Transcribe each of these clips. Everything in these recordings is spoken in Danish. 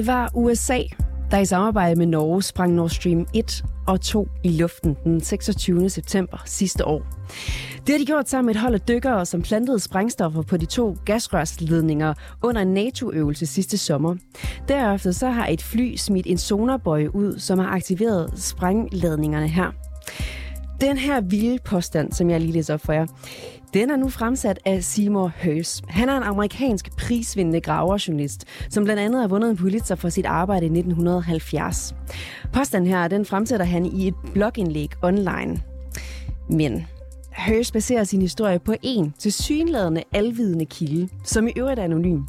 Det var USA, der i samarbejde med Norge sprang Nord Stream 1 og 2 i luften den 26. september sidste år. Det har de gjort sammen med et hold af dykkere, som plantede sprængstoffer på de to gasrørsledninger under en NATO-øvelse sidste sommer. Derefter så har et fly smidt en sonarbøje ud, som har aktiveret sprængladningerne her. Den her vilde påstand, som jeg lige læser op for jer, den er nu fremsat af Seymour Hersh. Han er en amerikansk prisvindende graverjournalist, som blandt andet har vundet en Pulitzer for sit arbejde i 1970. Påstanden her, den fremsætter han i et blogindlæg online. Men Hersh baserer sin historie på en til synladende alvidende kilde, som i øvrigt er anonym.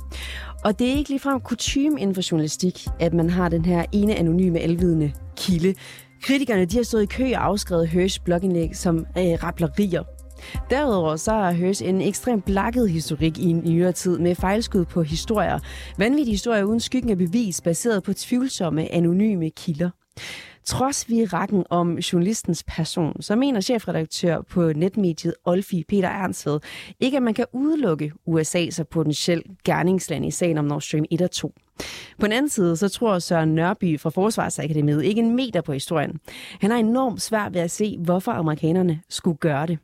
Og det er ikke ligefrem kutume inden for journalistik, at man har den her ene anonyme alvidende kilde. Kritikerne de har stået i kø og afskrevet Hersh blogindlæg som øh, rapplerier. Derudover så har Hørs en ekstremt blakket historik i en nyere tid med fejlskud på historier. Vanvittige historier uden skyggen af bevis, baseret på tvivlsomme, anonyme kilder. Trods vi rakken om journalistens person, så mener chefredaktør på netmediet Olfi Peter Ernstved ikke, at man kan udelukke USA som potentielt gerningsland i sagen om Nord Stream 1 og 2. På den anden side, så tror Søren Nørby fra Forsvarsakademiet ikke en meter på historien. Han har enormt svært ved at se, hvorfor amerikanerne skulle gøre det.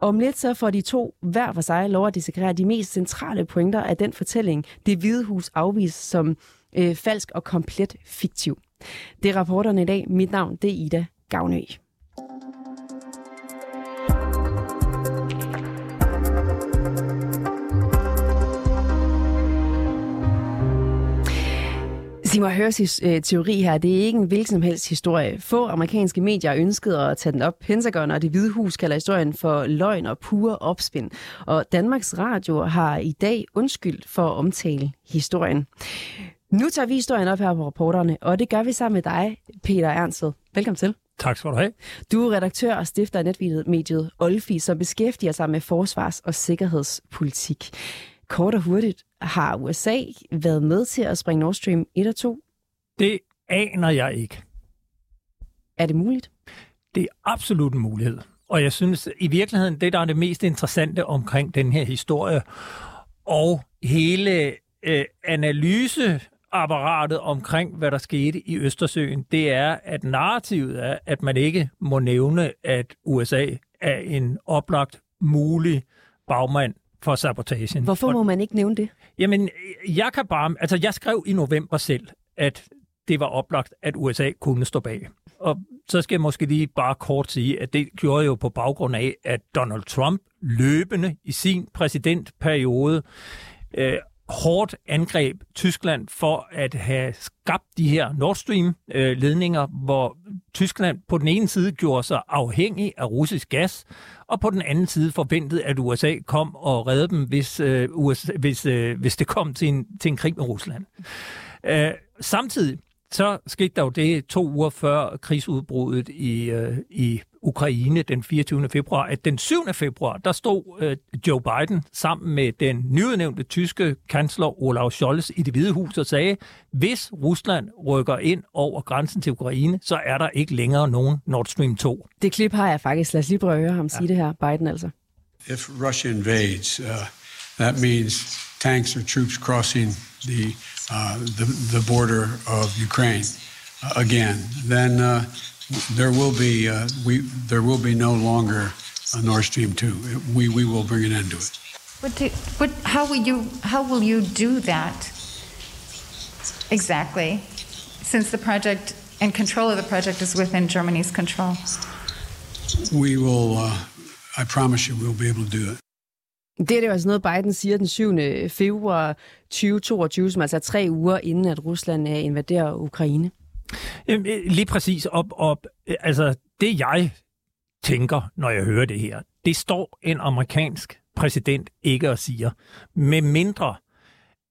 Om lidt så får de to hver for sig lov at dissekrere de mest centrale pointer af den fortælling, det hvide hus afviser som øh, falsk og komplet fiktiv. Det er rapporterne i dag. Mit navn det er Ida Gavnø. Simon Hørs øh, teori her, det er ikke en hvilken som helst historie. Få amerikanske medier ønskede at tage den op. Pentagon og det hvide hus kalder historien for løgn og pure opspind. Og Danmarks Radio har i dag undskyldt for at omtale historien. Nu tager vi historien op her på reporterne, og det gør vi sammen med dig, Peter Ernstved. Velkommen til. Tak skal du have. Du er redaktør og stifter af netmediet Olfi, som beskæftiger sig med forsvars- og sikkerhedspolitik. Kort og hurtigt, har USA været med til at springe Nord Stream 1 og 2? Det aner jeg ikke. Er det muligt? Det er absolut en mulighed. Og jeg synes, i virkeligheden, det der er det mest interessante omkring den her historie, og hele øh, analyseapparatet omkring, hvad der skete i Østersøen, det er, at narrativet er, at man ikke må nævne, at USA er en oplagt mulig bagmand for sabotagen. Hvorfor må man ikke nævne det? Jamen, jeg kan bare... Altså, jeg skrev i november selv, at det var oplagt, at USA kunne stå bag. Og så skal jeg måske lige bare kort sige, at det gjorde jo på baggrund af, at Donald Trump løbende i sin præsidentperiode øh, hårdt angreb Tyskland for at have skabt de her Nord Stream-ledninger, øh, hvor Tyskland på den ene side gjorde sig afhængig af russisk gas, og på den anden side forventede, at USA kom og redde dem, hvis, øh, USA, hvis, øh, hvis det kom til en, til en krig med Rusland. Øh, samtidig så skete der jo det to uger før krigsudbruddet i, øh, i Ukraine den 24. februar, at den 7. februar, der stod øh, Joe Biden sammen med den nyudnævnte tyske kansler Olaf Scholz i det hvide hus og sagde, hvis Rusland rykker ind over grænsen til Ukraine, så er der ikke længere nogen Nord Stream 2. Det klip har jeg faktisk. Lad os lige prøve at høre ham ja. sige det her, Biden altså. If Russia invades, uh, that means tanks or troops crossing the, uh, the, the border of Ukraine uh, again, then uh, there will be uh, we there will be no longer a Nord Stream two. We we will bring an end to it. What do, what, how will you how will you do that exactly? Since the project and control of the project is within Germany's control. We will. Uh, I promise you, we'll be able to do it. Det er det jo altså noget, Biden siger den 7. februar 2022, som altså er tre uger inden, at Rusland invaderer Ukraine. Øh, lige præcis. Op, op, øh, altså, det jeg tænker, når jeg hører det her, det står en amerikansk præsident ikke og siger, med mindre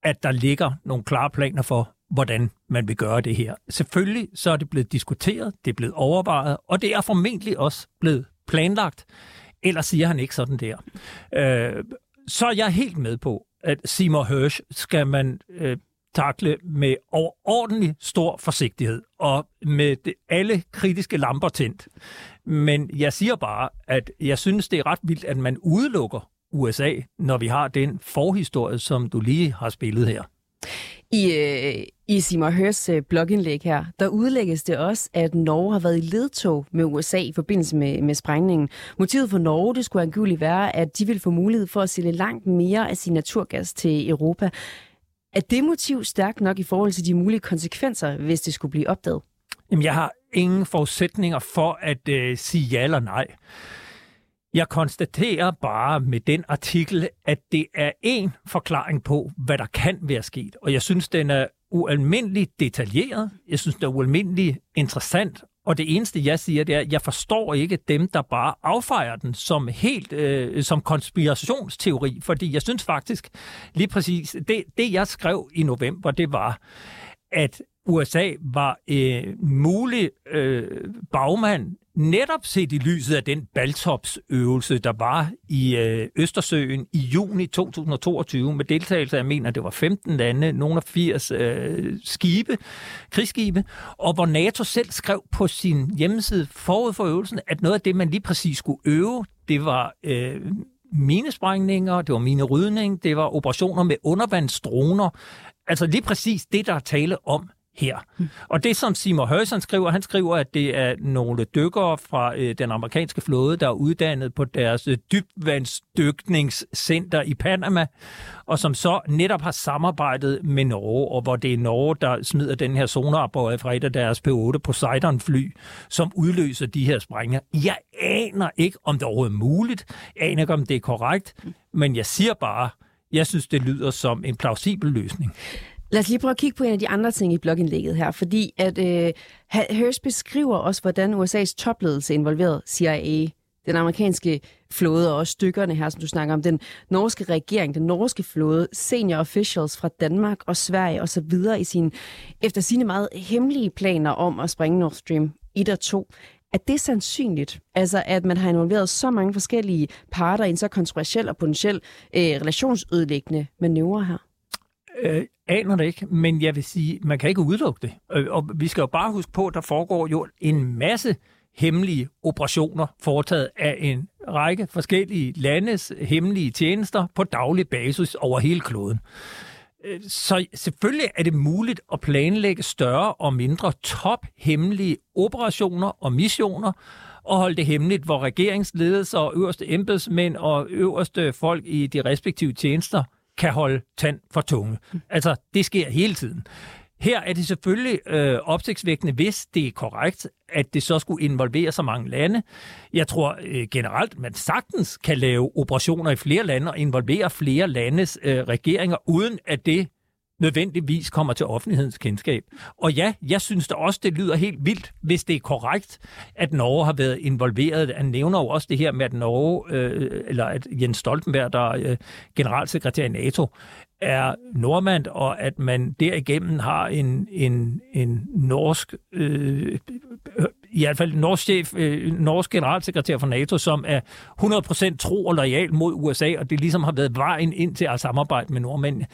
at der ligger nogle klare planer for, hvordan man vil gøre det her. Selvfølgelig så er det blevet diskuteret, det er blevet overvejet, og det er formentlig også blevet planlagt. Ellers siger han ikke sådan der. Øh, så er jeg helt med på, at Seymour Hersh skal man øh, takle med overordentlig stor forsigtighed og med det, alle kritiske lamper tændt. Men jeg siger bare, at jeg synes, det er ret vildt, at man udelukker USA, når vi har den forhistorie, som du lige har spillet her. I, øh, i Simon Hørs øh, blogindlæg her, der udlægges det også, at Norge har været i ledtog med USA i forbindelse med, med sprængningen. Motivet for Norge, det skulle angiveligt være, at de vil få mulighed for at sælge langt mere af sin naturgas til Europa. Er det motiv stærkt nok i forhold til de mulige konsekvenser, hvis det skulle blive opdaget? Jamen, jeg har ingen forudsætninger for at øh, sige ja eller nej. Jeg konstaterer bare med den artikel, at det er en forklaring på, hvad der kan være sket. Og jeg synes, den er ualmindeligt detaljeret. Jeg synes, den er ualmindeligt interessant. Og det eneste, jeg siger, det er, at jeg forstår ikke dem, der bare affejer den som helt øh, som konspirationsteori. Fordi jeg synes faktisk, lige præcis, det, det jeg skrev i november, det var, at USA var øh, mulig øh, bagmand netop set i lyset af den baltopsøvelse, der var i øh, Østersøen i juni 2022, med deltagelse af, jeg mener, det var 15 lande, nogle af 80 øh, skibe, krigsskibe, og hvor NATO selv skrev på sin hjemmeside forud for øvelsen, at noget af det, man lige præcis skulle øve, det var øh, minesprængninger, det var minerydning, det var operationer med undervandsdroner, altså lige præcis det, der er tale om her. Og det, som Simon Højsen skriver, han skriver, at det er nogle dykkere fra øh, den amerikanske flåde, der er uddannet på deres øh, dybvandsdykningscenter i Panama, og som så netop har samarbejdet med Norge, og hvor det er Norge, der smider den her sonarbøje fra et af deres P-8 Poseidon-fly, som udløser de her sprængninger. Jeg aner ikke, om det overhovedet er muligt. Jeg aner ikke, om det er korrekt, men jeg siger bare, jeg synes, det lyder som en plausibel løsning. Lad os lige prøve at kigge på en af de andre ting i blogindlægget her, fordi at øh, Hirsch beskriver også, hvordan USA's topledelse involveret CIA, den amerikanske flåde og også stykkerne her, som du snakker om, den norske regering, den norske flåde, senior officials fra Danmark og Sverige og så videre i sin, efter sine meget hemmelige planer om at springe Nord Stream 1 og 2. Er det sandsynligt, altså at man har involveret så mange forskellige parter i en så kontroversiel og potentiel øh, relationsødelæggende manøvre her? Øh, aner det ikke, men jeg vil sige, man kan ikke udelukke det. Øh, og vi skal jo bare huske på, at der foregår jo en masse hemmelige operationer foretaget af en række forskellige landes hemmelige tjenester på daglig basis over hele kloden. Øh, så selvfølgelig er det muligt at planlægge større og mindre tophemmelige operationer og missioner, og holde det hemmeligt, hvor regeringsledelse og øverste embedsmænd og øverste folk i de respektive tjenester kan holde tand for tunge. Altså, det sker hele tiden. Her er det selvfølgelig øh, opsigtsvækkende, hvis det er korrekt, at det så skulle involvere så mange lande. Jeg tror øh, generelt, man sagtens kan lave operationer i flere lande og involvere flere landes øh, regeringer, uden at det nødvendigvis kommer til offentlighedens kendskab. Og ja, jeg synes da også, det lyder helt vildt, hvis det er korrekt, at Norge har været involveret. Han nævner jo også det her med, at Norge, øh, eller at Jens Stoltenberg, der er øh, generalsekretær i NATO, er nordmand, og at man derigennem har en, en, en norsk, øh, i hvert fald norsk chef, øh, norsk generalsekretær for NATO, som er 100% tro og lojal mod USA, og det ligesom har været vejen ind til at samarbejde med nordmændene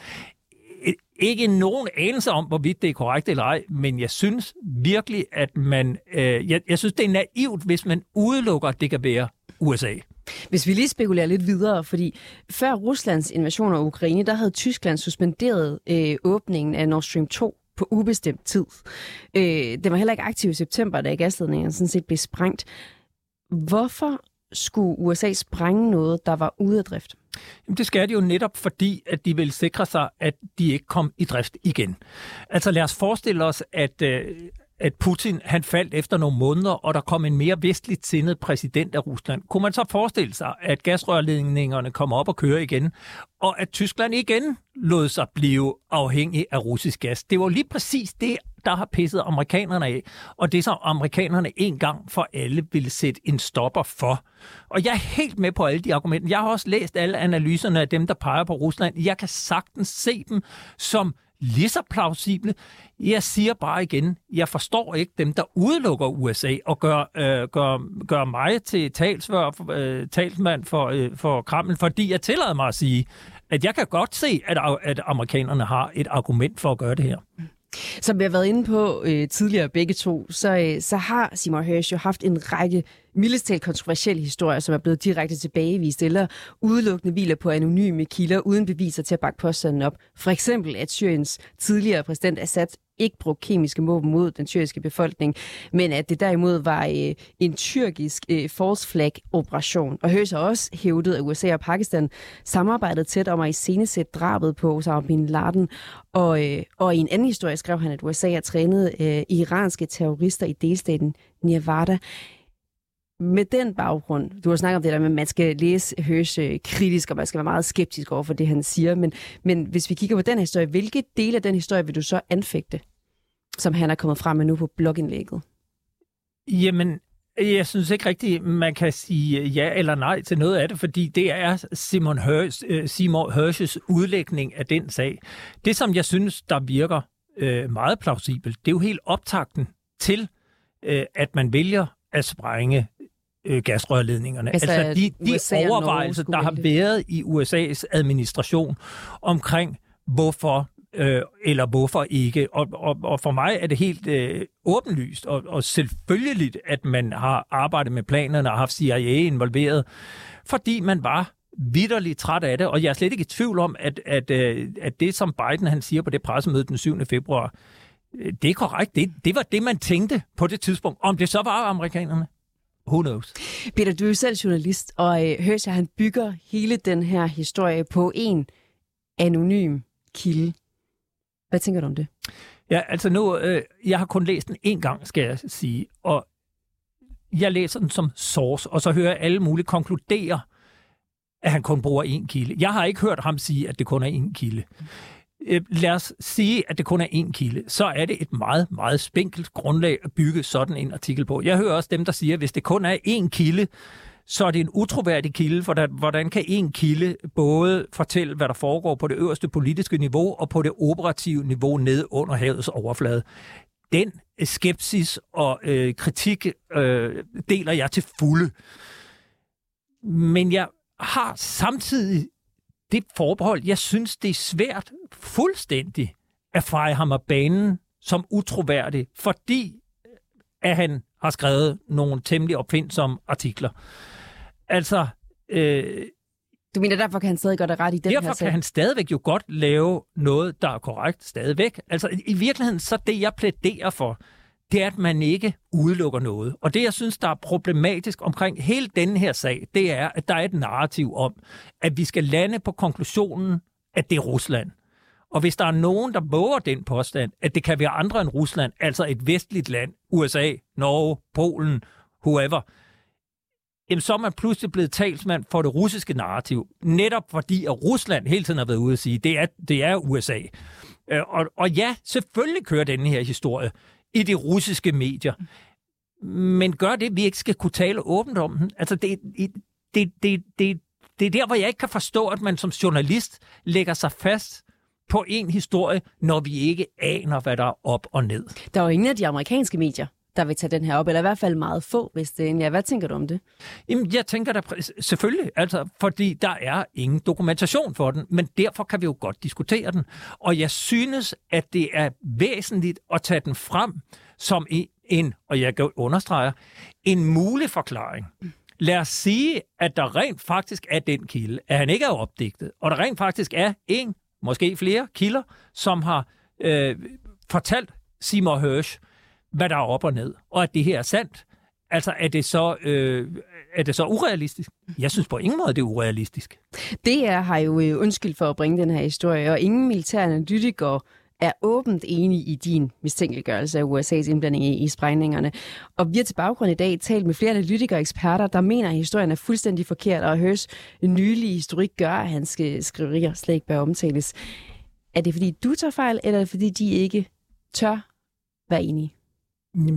ikke nogen anelse om, hvorvidt det er korrekt eller ej, men jeg synes virkelig, at man... Øh, jeg, jeg synes, det er naivt, hvis man udelukker, at det kan være USA. Hvis vi lige spekulerer lidt videre, fordi før Ruslands invasion af Ukraine, der havde Tyskland suspenderet øh, åbningen af Nord Stream 2 på ubestemt tid. Øh, det var heller ikke aktiv i september, da gasledningen sådan set blev sprængt. Hvorfor skulle USA sprænge noget, der var ude af drift? Jamen, det skal de jo netop, fordi at de vil sikre sig, at de ikke kom i drift igen. Altså lad os forestille os, at, øh, at Putin han faldt efter nogle måneder, og der kom en mere vestligt sindet præsident af Rusland. Kunne man så forestille sig, at gasrørledningerne kommer op og kører igen, og at Tyskland igen lod sig blive afhængig af russisk gas? Det var lige præcis det, der har pisset amerikanerne af, og det så amerikanerne en gang for alle ville sætte en stopper for. Og jeg er helt med på alle de argumenter. Jeg har også læst alle analyserne af dem, der peger på Rusland. Jeg kan sagtens se dem som lige så plausible. Jeg siger bare igen, jeg forstår ikke dem, der udelukker USA og gør, øh, gør, gør mig til talsvør, øh, talsmand for, øh, for Kreml, fordi jeg tillader mig at sige, at jeg kan godt se, at, at amerikanerne har et argument for at gøre det her. Som vi har været inde på øh, tidligere begge to, så, øh, så har Simon Hirsch jo haft en række mildestalt kontroversielle historier, som er blevet direkte tilbagevist eller udelukkende hviler på anonyme kilder uden beviser til at bakke påstanden op. For eksempel, at Syriens tidligere præsident Assad ikke brugt kemiske våben mod den tyrkiske befolkning, men at det derimod var øh, en tyrkisk øh, false flag operation. Og Høs har også hævdet, at USA og Pakistan samarbejdede tæt om at iscenesætte drabet på Osama bin Laden. Og, øh, og i en anden historie skrev han, at USA har trænet øh, iranske terrorister i delstaten Nevada med den baggrund, du har snakket om det der med, at man skal læse Høs øh, kritisk, og man skal være meget skeptisk over for det, han siger, men, men hvis vi kigger på den historie, hvilke dele af den historie vil du så anfægte, som han er kommet frem med nu på blogindlægget? Jamen, jeg synes ikke rigtigt, man kan sige ja eller nej til noget af det, fordi det er Simon, Hirsch, øh, Simon Hirsches udlægning af den sag. Det, som jeg synes, der virker øh, meget plausibelt, det er jo helt optakten til, øh, at man vælger at sprænge øh, gasrørledningerne. Altså, altså de, de overvejelser, der har været i USA's administration omkring, hvorfor øh, eller hvorfor ikke. Og, og, og for mig er det helt øh, åbenlyst og, og selvfølgeligt, at man har arbejdet med planerne og haft CIA involveret, fordi man var vidderligt træt af det, og jeg er slet ikke i tvivl om, at, at, øh, at det, som Biden han siger på det pressemøde den 7. februar, øh, det er korrekt. Det, det var det, man tænkte på det tidspunkt. Om det så var amerikanerne, Who knows? Peter, du er selv journalist, og øh, Hørsja, han bygger hele den her historie på en anonym kilde. Hvad tænker du om det? Ja, altså nu, øh, jeg har kun læst den en gang, skal jeg sige, og jeg læser den som source, og så hører jeg alle mulige konkludere, at han kun bruger én kilde. Jeg har ikke hørt ham sige, at det kun er én kilde. Øh, lad os sige, at det kun er én kilde, så er det et meget, meget spinkelt grundlag at bygge sådan en artikel på. Jeg hører også dem, der siger, at hvis det kun er én kilde, så er det en utroværdig kilde, for hvordan kan en kilde både fortælle, hvad der foregår på det øverste politiske niveau og på det operative niveau ned under havets overflade? Den øh, skepsis og øh, kritik øh, deler jeg til fulde. Men jeg har samtidig det forbehold, jeg synes, det er svært fuldstændig at feje ham af banen som utroværdig, fordi øh, at han har skrevet nogle temmelig opfindsomme artikler. Altså... Øh, du mener, derfor kan han stadig godt ret i den derfor her Derfor kan han stadigvæk jo godt lave noget, der er korrekt stadigvæk. Altså i virkeligheden, så det jeg plæderer for, det er, at man ikke udelukker noget. Og det, jeg synes, der er problematisk omkring hele denne her sag, det er, at der er et narrativ om, at vi skal lande på konklusionen, at det er Rusland. Og hvis der er nogen, der våger den påstand, at det kan være andre end Rusland, altså et vestligt land, USA, Norge, Polen, whoever, jamen så er man pludselig blevet talsmand for det russiske narrativ, netop fordi at Rusland hele tiden har været ude at sige, det er, det er USA. Øh, og, og ja, selvfølgelig kører denne her historie i de russiske medier. Men gør det, vi ikke skal kunne tale åbent om den. Altså, det, det, det, det, det er der, hvor jeg ikke kan forstå, at man som journalist lægger sig fast på en historie, når vi ikke aner, hvad der er op og ned. Der er jo ingen af de amerikanske medier, der vil tage den her op, eller i hvert fald meget få, hvis det er. Ja, hvad tænker du om det? Jamen, jeg tænker da selvfølgelig, altså, fordi der er ingen dokumentation for den, men derfor kan vi jo godt diskutere den. Og jeg synes, at det er væsentligt at tage den frem som en, og jeg understreger, en mulig forklaring. Lad os sige, at der rent faktisk er den kilde, at han ikke er opdigtet, og der rent faktisk er en, måske flere kilder, som har øh, fortalt Seymour Hirsch, hvad der er op og ned, og at det her er sandt. Altså, er det så, øh, er det så urealistisk? Jeg synes på ingen måde, det er urealistisk. Det er, har jo øh, undskyld for at bringe den her historie, og ingen militære er åbent enige i din mistænkeliggørelse af USA's indblanding i, i sprængningerne. Og vi har til baggrund i dag talt med flere analytikere og eksperter, der mener, at historien er fuldstændig forkert, og Hørs nylige historik gør, at hans øh, skriverier slet ikke bør omtales. Er det fordi, du tager fejl, eller er det fordi, de ikke tør være enige?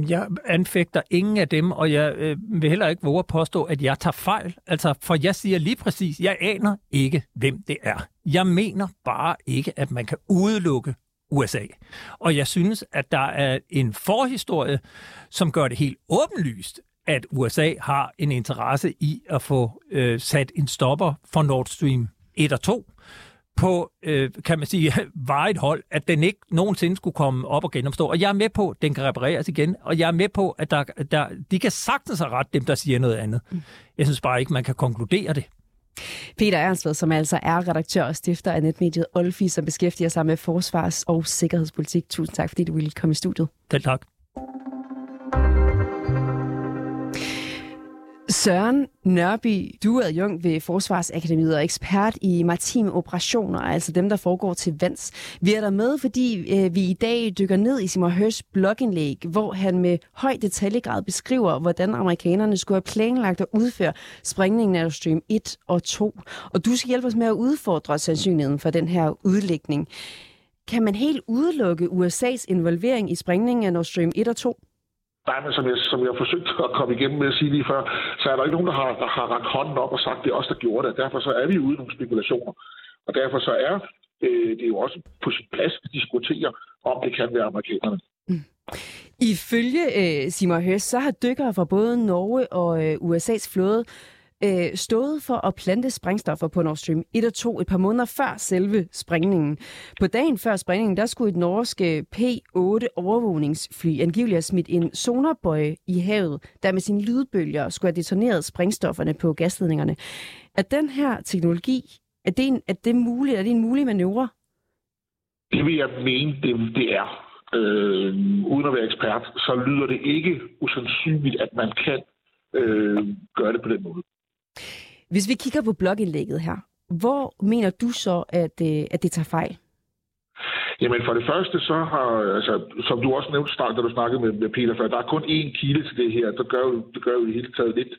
Jeg anfægter ingen af dem, og jeg øh, vil heller ikke våge at påstå, at jeg tager fejl. Altså, for jeg siger lige præcis, jeg aner ikke, hvem det er. Jeg mener bare ikke, at man kan udelukke USA. Og jeg synes, at der er en forhistorie, som gør det helt åbenlyst, at USA har en interesse i at få øh, sat en stopper for Nord Stream 1 og 2 på, øh, kan man sige, varet hold, at den ikke nogensinde skulle komme op og genopstå. Og jeg er med på, at den kan repareres igen, og jeg er med på, at der, der, de kan sagtens have ret, dem der siger noget andet. Mm. Jeg synes bare ikke, man kan konkludere det. Peter Ernstved, som altså er redaktør og stifter af netmediet Olfi, som beskæftiger sig med forsvars- og sikkerhedspolitik. Tusind tak, fordi du ville komme i studiet. Selv tak. Søren Nørby, du er adjunkt ved Forsvarsakademiet og ekspert i maritime operationer, altså dem, der foregår til vands. Vi er der med, fordi øh, vi i dag dykker ned i Simon Hørs blogindlæg, hvor han med høj detaljegrad beskriver, hvordan amerikanerne skulle have planlagt at udføre sprængningen af Stream 1 og 2. Og du skal hjælpe os med at udfordre sandsynligheden for den her udlægning. Kan man helt udelukke USA's involvering i sprængningen af Nord Stream 1 og 2? Nej, men som jeg, som jeg har at komme igennem med at sige lige før, så er der ikke nogen, der har, der har rakt hånden op og sagt, det er os, der gjorde det. Derfor så er vi ude i nogle spekulationer. Og derfor så er øh, det jo også på sin plads at diskutere, om det kan være amerikanerne. Mm. Ifølge øh, Simon Høst, så har dykkere fra både Norge og øh, USA's flåde øh, stået for at plante sprængstoffer på Nord Stream 1 og 2 et par måneder før selve sprængningen. På dagen før sprængningen, der skulle et norsk øh, P-8 overvågningsfly angiveligt have smidt en sonarbøje i havet, der med sine lydbølger skulle have detoneret sprængstofferne på gasledningerne. Er den her teknologi, er det, en, er det muligt? Er det en mulig manøvre? Det vil jeg mene, det, det er. Øh, uden at være ekspert, så lyder det ikke usandsynligt, at man kan øh, gøre det på den måde. Hvis vi kigger på blogindlægget her, hvor mener du så, at, øh, at det tager fejl? Jamen for det første, så har, altså, som du også nævnte da du snakkede med, med Peter før, der er kun én kilde til det her. Det gør jo, det gør jo i hele taget lidt,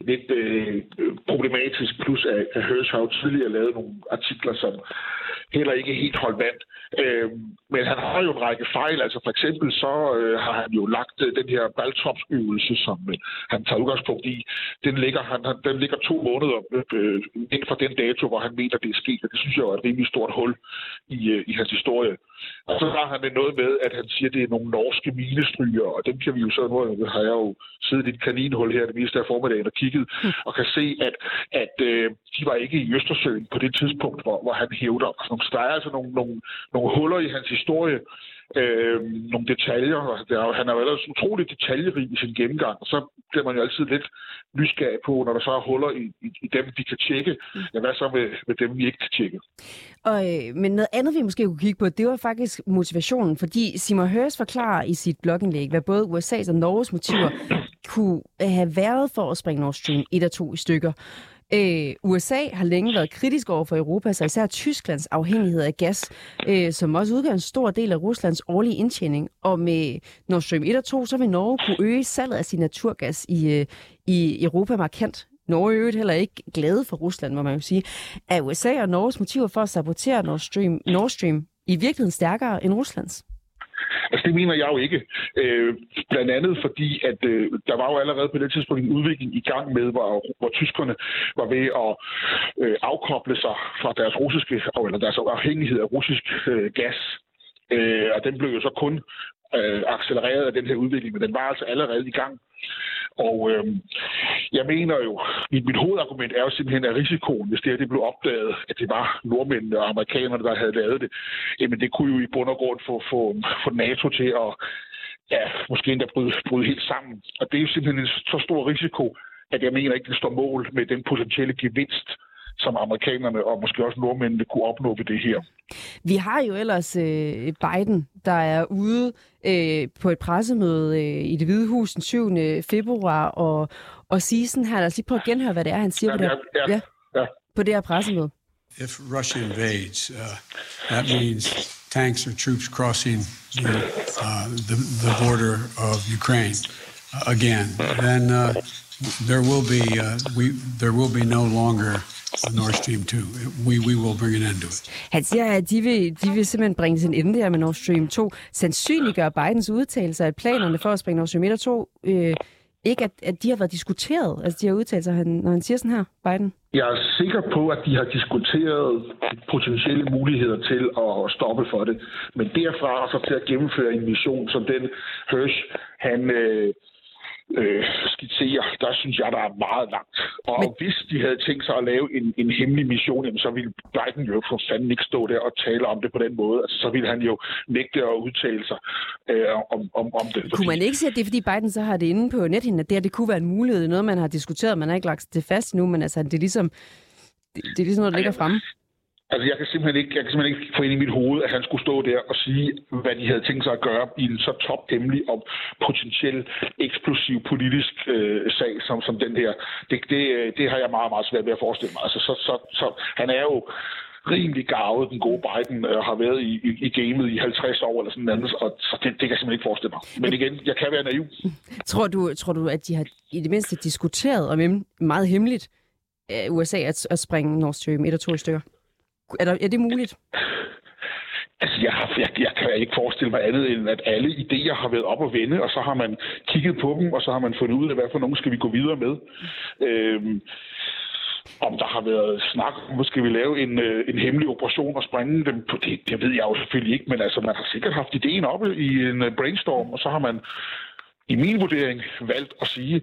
lidt øh, problematisk, plus at, at Hirsch har jo tidligere lavet nogle artikler, som heller ikke helt holdt vand. Øh, men han har jo en række fejl. Altså for eksempel så øh, har han jo lagt øh, den her baltropsøvelse, som øh, han tager udgangspunkt i. Den ligger, han, han, den ligger to måneder øh, øh inden for den dato, hvor han mener, det er sket. Og det synes jeg er et rimelig stort hul i, øh, i hans historie. Og så har han noget med, at han siger, at det er nogle norske minestryger, og dem kan vi jo så, nu har jeg jo siddet i et kaninhul her det meste af formiddagen og kigget, mm. og kan se, at, at øh, de var ikke i Østersøen på det tidspunkt, hvor, hvor han hævder. Altså, så der er altså nogle, nogle, nogle huller i hans historie, øh, nogle detaljer. Der, han er jo ellers utroligt detaljerig i sin gennemgang, og så bliver man jo altid lidt nysgerrig på, når der så er huller i, i, i dem, vi kan tjekke. Ja, hvad så med, med dem, vi ikke kan tjekke? Og, øh, men noget andet, vi måske kunne kigge på, det var faktisk motivationen, fordi Simon Høres forklarer i sit blogindlæg, hvad både USA's og Norges motiver kunne have været for at springe Nord Stream 1 og 2 i stykker. Øh, USA har længe været kritisk over for Europa, så især Tysklands afhængighed af gas, øh, som også udgør en stor del af Ruslands årlige indtjening. Og med Nord Stream 1 og 2, så vil Norge kunne øge salget af sin naturgas i, øh, i Europa markant. Norge er øvrigt heller ikke glade for Rusland, må man jo sige. Er USA og Norges motiver for at sabotere Nord Stream, Nord Stream i virkeligheden stærkere end Ruslands? Altså det mener jeg jo ikke. Øh, blandt andet fordi, at øh, der var jo allerede på det tidspunkt en udvikling i gang med, hvor, hvor tyskerne var ved at øh, afkoble sig fra deres russiske, eller deres afhængighed af russisk øh, gas. Øh, og den blev jo så kun øh, accelereret af den her udvikling, men den var altså allerede i gang. Og øh, jeg mener jo, mit, mit hovedargument er jo simpelthen, at risikoen, hvis det her det blev opdaget, at det var nordmændene og amerikanerne, der havde lavet det, jamen det kunne jo i bund og grund få, få, få NATO til at ja, måske endda bryde, bryde helt sammen. Og det er jo simpelthen en så stor risiko, at jeg mener ikke, det står mål med den potentielle gevinst, som amerikanerne og måske også nordmændene kunne opnå ved det her. Vi har jo ellers øh, Biden, der er ude øh, på et pressemøde øh, i det Hvide Hus den 7. februar og, og sige sådan her, lad os lige prøve at genhøre, hvad det er, han siger ja, på, det her, ja, ja, ja. på det her pressemøde. If Russia invades, uh, that means tanks or troops crossing the, uh, the, the border of Ukraine uh, again. Then uh, there will be uh, we there will be no longer Nord Stream 2. We, we will bring an end to it. Han siger, at de vil, de vil simpelthen bringe sin ende der med Nord Stream 2. Sandsynliggør Bidens udtalelse, at planerne for at springe Nord Stream 1 og 2 øh, ikke, at, at de har været diskuteret, altså de har udtalt sig, når han siger sådan her, Biden? Jeg er sikker på, at de har diskuteret potentielle muligheder til at stoppe for det. Men derfra og så til at gennemføre en mission som den Hirsch, han, øh, øh, skitserer, der synes jeg, der er meget langt. Og Men... hvis de havde tænkt sig at lave en, en hemmelig mission, jamen, så ville Biden jo for fanden ikke stå der og tale om det på den måde. Altså, så ville han jo nægte at udtale sig øh, om, om, om det. Kunne man ikke sige, at det er, fordi Biden så har det inde på nethinden, at det, her, det kunne være en mulighed, noget man har diskuteret, man har ikke lagt det fast nu, men altså, det er ligesom, det, det er ligesom noget, der ligger fremme? Altså, jeg kan simpelthen ikke, jeg kan simpelthen ikke få ind i mit hoved, at han skulle stå der og sige, hvad de havde tænkt sig at gøre i en så tophemmelig og potentiel eksplosiv politisk øh, sag som, som den her. Det, det, øh, det har jeg meget, meget svært ved at forestille mig. Altså, så, så, så, han er jo rimelig gavet, den gode Biden, øh, har været i, i, i gamet i 50 år eller sådan noget, og så det, det kan jeg simpelthen ikke forestille mig. Men igen, jeg kan være naiv. Tror du, tror du at de har i det mindste diskuteret om meget hemmeligt øh, USA at, at springe Nord Stream 1 og 2 i stykker? Er, der, er det muligt? Altså, jeg, har, jeg, jeg kan ikke forestille mig andet, end at alle idéer har været op og vende, og så har man kigget på dem, og så har man fundet ud af, hvad for nogen skal vi gå videre med. Øhm, om der har været snak om, skal vi lave en, øh, en hemmelig operation og springe dem på det, det ved jeg jo selvfølgelig ikke, men altså man har sikkert haft ideen oppe i en øh, brainstorm, og så har man i min vurdering valgt at sige, at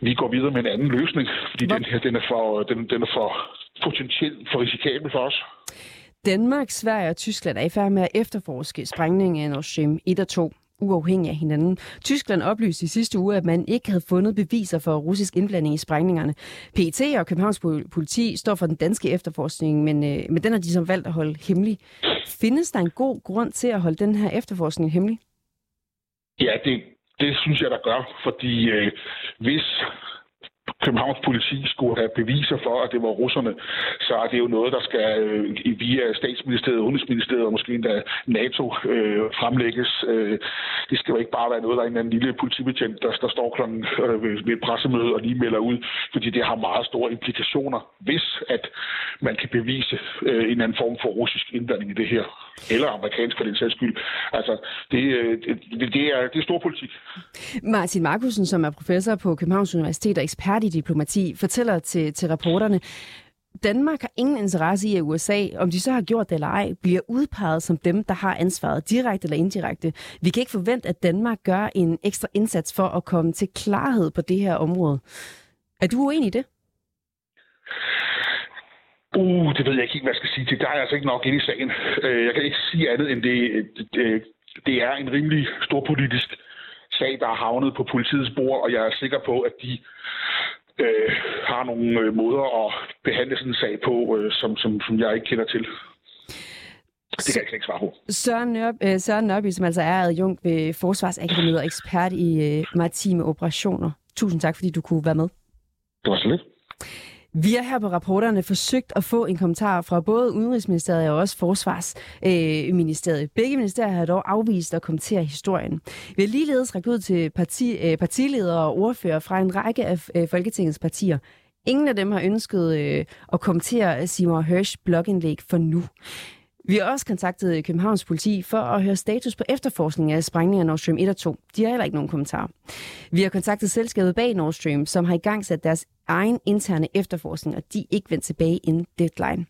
vi går videre med en anden løsning, fordi den her den er, for, den, den er for potentielt for risikabel for os. Danmark, Sverige og Tyskland er i færd med at efterforske sprængningen af Nord Stream 1 og 2 uafhængig af hinanden. Tyskland oplyste i sidste uge, at man ikke havde fundet beviser for russisk indblanding i sprængningerne. PET og Københavns politi står for den danske efterforskning, men, øh, men den har de som valgt at holde hemmelig. Findes der en god grund til at holde den her efterforskning hemmelig? Ja, det, det synes jeg, der gør, fordi øh, hvis Københavns politi skulle have beviser for, at det var russerne, så er det jo noget, der skal øh, via statsministeriet, udenrigsministeriet og måske endda NATO øh, fremlægges. Øh, det skal jo ikke bare være noget, der er en eller anden lille politibetjent, der, der står klokken øh, ved et pressemøde og lige melder ud, fordi det har meget store implikationer, hvis at man kan bevise øh, en anden form for russisk indblanding i det her. Eller amerikansk for den sags skyld. Altså, det, øh, det, det, er, det er stor politik. Martin Markusen, som er professor på Københavns Universitet og ekspert i diplomati, fortæller til, til reporterne, Danmark har ingen interesse i, at USA, om de så har gjort det eller ej, bliver udpeget som dem, der har ansvaret, direkte eller indirekte. Vi kan ikke forvente, at Danmark gør en ekstra indsats for at komme til klarhed på det her område. Er du uenig i det? Uh, det ved jeg ikke hvad jeg skal sige til. Der er jeg altså ikke nok ind i sagen. Øh, jeg kan ikke sige andet end det, det, det er en rimelig stor politisk sag, der er havnet på politiets bord, og jeg er sikker på, at de øh, har nogle øh, måder at behandle sådan en sag på, øh, som, som, som jeg ikke kender til. Det kan jeg ikke svare på. Søren, Nørby, øh, Søren Nørby, som altså er adjunkt ved Forsvarsakademiet og ekspert i øh, maritime operationer. Tusind tak, fordi du kunne være med. Det var så lidt. Vi har her på rapporterne forsøgt at få en kommentar fra både Udenrigsministeriet og også Forsvarsministeriet. Begge ministerier har dog afvist at kommentere historien. Vi har ligeledes rækket ud til parti, øh, partiledere og ordfører fra en række af øh, Folketingets partier. Ingen af dem har ønsket øh, at kommentere Simon Hirsch blogindlæg for nu. Vi har også kontaktet Københavns politi for at høre status på efterforskningen af sprængningen af Nord Stream 1 og 2. De har heller ikke nogen kommentar. Vi har kontaktet selskabet bag Nord Stream, som har i gang sat deres egen interne efterforskning, og de er ikke vendt tilbage inden deadline.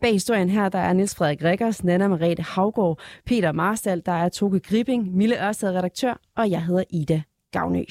Bag historien her, der er Niels Frederik Rikkers, Nana Marete Havgård, Peter Marstal, der er Toke Gripping, Mille Ørsted redaktør, og jeg hedder Ida Gavnø.